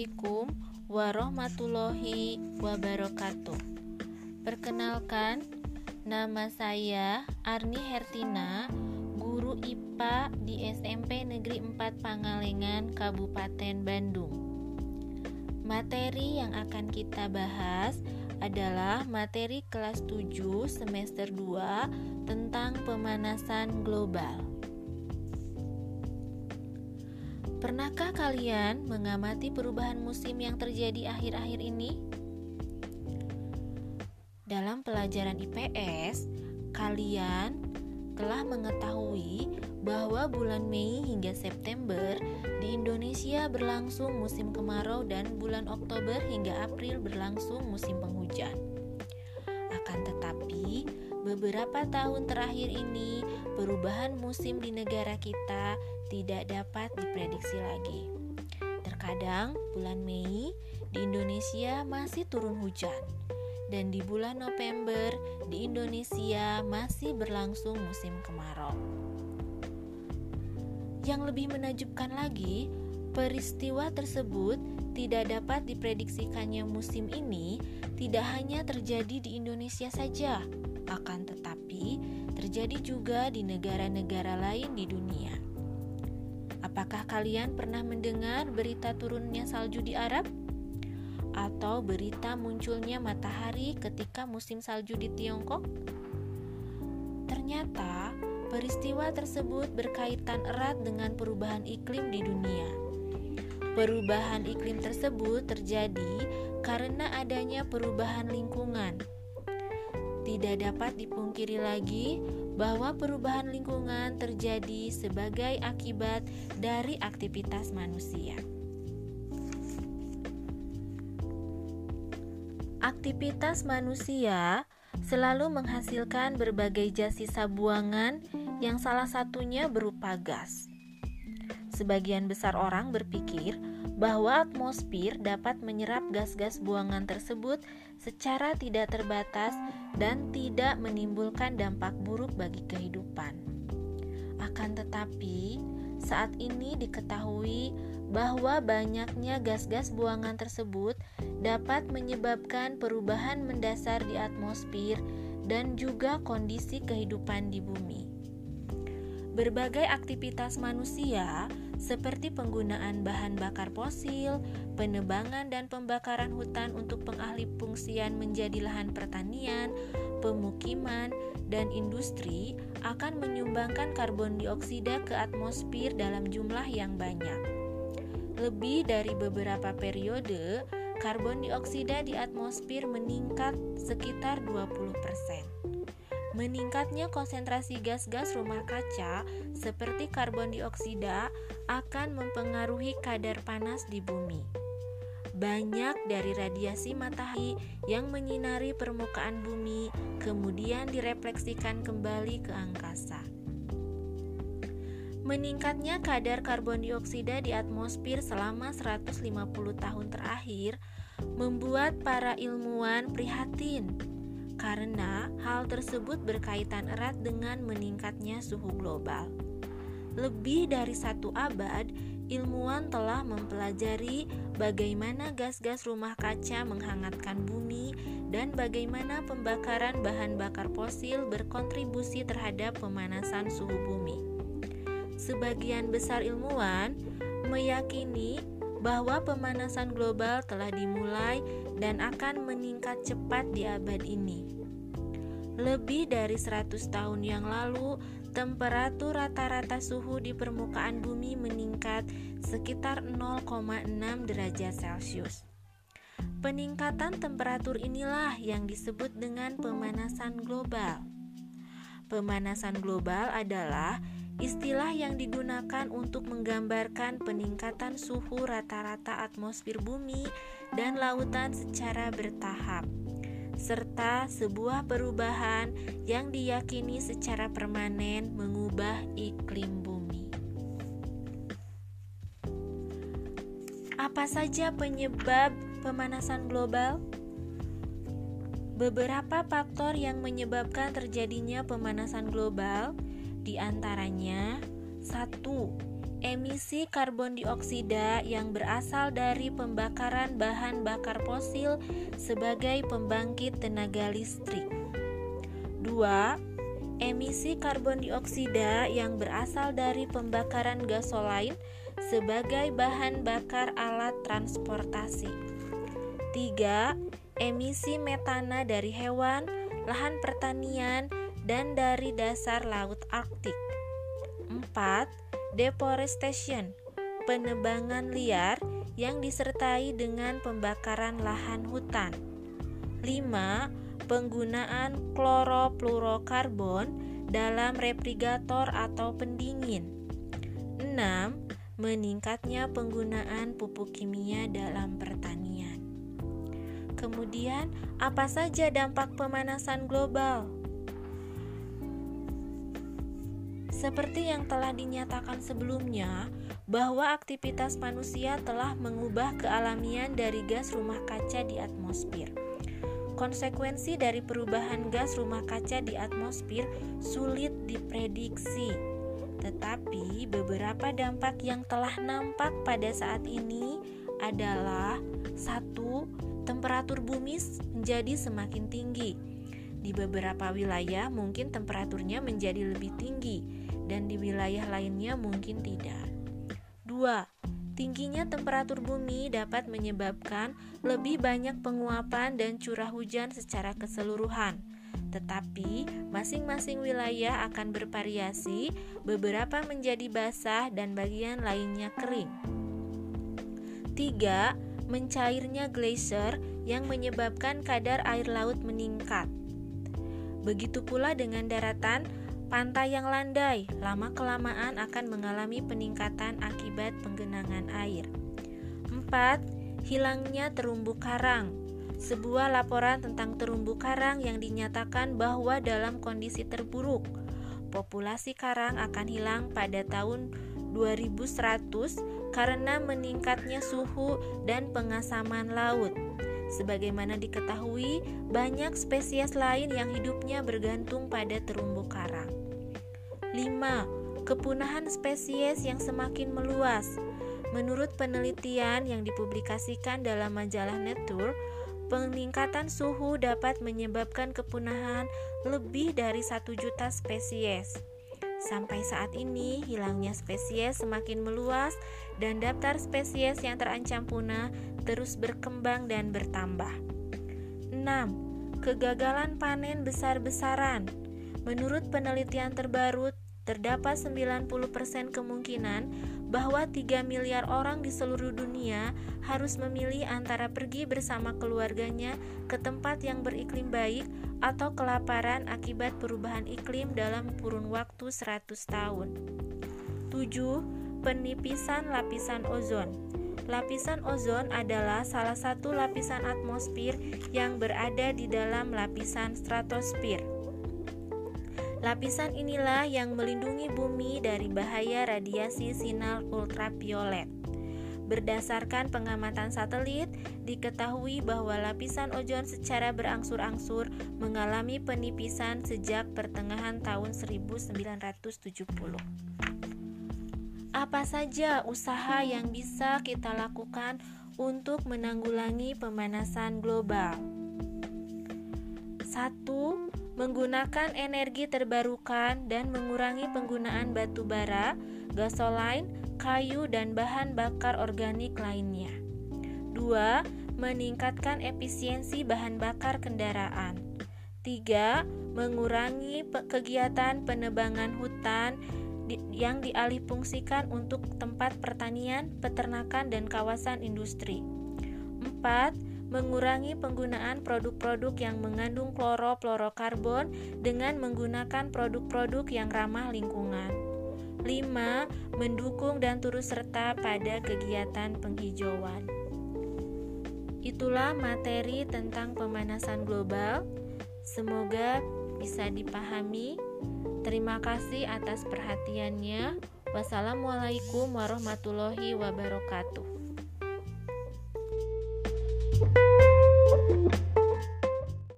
Assalamualaikum warahmatullahi wabarakatuh. Perkenalkan, nama saya Arni Hertina, guru IPA di SMP Negeri 4 Pangalengan, Kabupaten Bandung. Materi yang akan kita bahas adalah materi kelas 7 semester 2 tentang pemanasan global. Pernahkah kalian mengamati perubahan musim yang terjadi akhir-akhir ini? Dalam pelajaran IPS, kalian telah mengetahui bahwa bulan Mei hingga September di Indonesia berlangsung musim kemarau dan bulan Oktober hingga April berlangsung musim penghujan. Akan tetapi, beberapa tahun terakhir ini perubahan musim di negara kita tidak dapat diprediksi lagi. Terkadang bulan Mei di Indonesia masih turun hujan dan di bulan November di Indonesia masih berlangsung musim kemarau. Yang lebih menajubkan lagi, peristiwa tersebut tidak dapat diprediksikannya musim ini tidak hanya terjadi di Indonesia saja, akan tetapi terjadi juga di negara-negara lain di dunia. Apakah kalian pernah mendengar berita turunnya salju di Arab? Atau berita munculnya matahari ketika musim salju di Tiongkok? Ternyata, peristiwa tersebut berkaitan erat dengan perubahan iklim di dunia. Perubahan iklim tersebut terjadi karena adanya perubahan lingkungan. Tidak dapat dipungkiri lagi bahwa perubahan lingkungan terjadi sebagai akibat dari aktivitas manusia. Aktivitas manusia selalu menghasilkan berbagai jas sisa buangan yang salah satunya berupa gas. Sebagian besar orang berpikir bahwa atmosfer dapat menyerap gas-gas buangan tersebut secara tidak terbatas dan tidak menimbulkan dampak buruk bagi kehidupan. Akan tetapi, saat ini diketahui bahwa banyaknya gas-gas buangan tersebut dapat menyebabkan perubahan mendasar di atmosfer dan juga kondisi kehidupan di bumi. Berbagai aktivitas manusia seperti penggunaan bahan bakar fosil, penebangan dan pembakaran hutan untuk pengalih fungsian menjadi lahan pertanian, pemukiman, dan industri akan menyumbangkan karbon dioksida ke atmosfer dalam jumlah yang banyak. Lebih dari beberapa periode, karbon dioksida di atmosfer meningkat sekitar 20%. Meningkatnya konsentrasi gas-gas rumah kaca seperti karbon dioksida akan mempengaruhi kadar panas di bumi. Banyak dari radiasi matahari yang menyinari permukaan bumi kemudian direfleksikan kembali ke angkasa. Meningkatnya kadar karbon dioksida di atmosfer selama 150 tahun terakhir membuat para ilmuwan prihatin karena hal tersebut berkaitan erat dengan meningkatnya suhu global. Lebih dari satu abad, ilmuwan telah mempelajari bagaimana gas-gas rumah kaca menghangatkan bumi dan bagaimana pembakaran bahan bakar fosil berkontribusi terhadap pemanasan suhu bumi. Sebagian besar ilmuwan meyakini bahwa pemanasan global telah dimulai dan akan meningkat cepat di abad ini. Lebih dari 100 tahun yang lalu, temperatur rata-rata suhu di permukaan bumi meningkat sekitar 0,6 derajat Celcius. Peningkatan temperatur inilah yang disebut dengan pemanasan global. Pemanasan global adalah Istilah yang digunakan untuk menggambarkan peningkatan suhu rata-rata atmosfer bumi dan lautan secara bertahap, serta sebuah perubahan yang diyakini secara permanen mengubah iklim bumi. Apa saja penyebab pemanasan global? Beberapa faktor yang menyebabkan terjadinya pemanasan global di antaranya satu emisi karbon dioksida yang berasal dari pembakaran bahan bakar fosil sebagai pembangkit tenaga listrik. 2. Emisi karbon dioksida yang berasal dari pembakaran gasolin sebagai bahan bakar alat transportasi. 3. Emisi metana dari hewan, lahan pertanian, dan dari dasar laut Arktik. 4. Deforestation, penebangan liar yang disertai dengan pembakaran lahan hutan. 5. Penggunaan klorofluorokarbon dalam refrigerator atau pendingin. 6. Meningkatnya penggunaan pupuk kimia dalam pertanian. Kemudian, apa saja dampak pemanasan global? Seperti yang telah dinyatakan sebelumnya, bahwa aktivitas manusia telah mengubah kealamian dari gas rumah kaca di atmosfer. Konsekuensi dari perubahan gas rumah kaca di atmosfer sulit diprediksi, tetapi beberapa dampak yang telah nampak pada saat ini adalah satu, temperatur bumi menjadi semakin tinggi. Di beberapa wilayah mungkin temperaturnya menjadi lebih tinggi, dan di wilayah lainnya mungkin tidak. 2. Tingginya temperatur bumi dapat menyebabkan lebih banyak penguapan dan curah hujan secara keseluruhan. Tetapi masing-masing wilayah akan bervariasi, beberapa menjadi basah dan bagian lainnya kering. 3. Mencairnya glacier yang menyebabkan kadar air laut meningkat. Begitu pula dengan daratan Pantai yang landai lama-kelamaan akan mengalami peningkatan akibat penggenangan air. 4. Hilangnya terumbu karang. Sebuah laporan tentang terumbu karang yang dinyatakan bahwa dalam kondisi terburuk, populasi karang akan hilang pada tahun 2100 karena meningkatnya suhu dan pengasaman laut. Sebagaimana diketahui, banyak spesies lain yang hidupnya bergantung pada terumbu karang. 5. Kepunahan spesies yang semakin meluas. Menurut penelitian yang dipublikasikan dalam majalah Nature, peningkatan suhu dapat menyebabkan kepunahan lebih dari satu juta spesies. Sampai saat ini, hilangnya spesies semakin meluas dan daftar spesies yang terancam punah terus berkembang dan bertambah. 6. Kegagalan panen besar-besaran. Menurut penelitian terbaru, terdapat 90% kemungkinan bahwa 3 miliar orang di seluruh dunia harus memilih antara pergi bersama keluarganya ke tempat yang beriklim baik atau kelaparan akibat perubahan iklim dalam kurun waktu 100 tahun. 7. Penipisan lapisan ozon. Lapisan ozon adalah salah satu lapisan atmosfer yang berada di dalam lapisan stratosfer. Lapisan inilah yang melindungi bumi dari bahaya radiasi sinar ultraviolet. Berdasarkan pengamatan satelit, diketahui bahwa lapisan ozon secara berangsur-angsur mengalami penipisan sejak pertengahan tahun 1970. Apa saja usaha yang bisa kita lakukan untuk menanggulangi pemanasan global? 1. Menggunakan energi terbarukan dan mengurangi penggunaan batu bara, gasolin, kayu, dan bahan bakar organik lainnya. 2. Meningkatkan efisiensi bahan bakar kendaraan. 3. Mengurangi kegiatan penebangan hutan yang dialihfungsikan untuk tempat pertanian, peternakan, dan kawasan industri. 4. Mengurangi penggunaan produk-produk yang mengandung klorofluorokarbon dengan menggunakan produk-produk yang ramah lingkungan. 5. Mendukung dan turut serta pada kegiatan penghijauan. Itulah materi tentang pemanasan global. Semoga bisa dipahami. Terima kasih atas perhatiannya. Wassalamualaikum warahmatullahi wabarakatuh.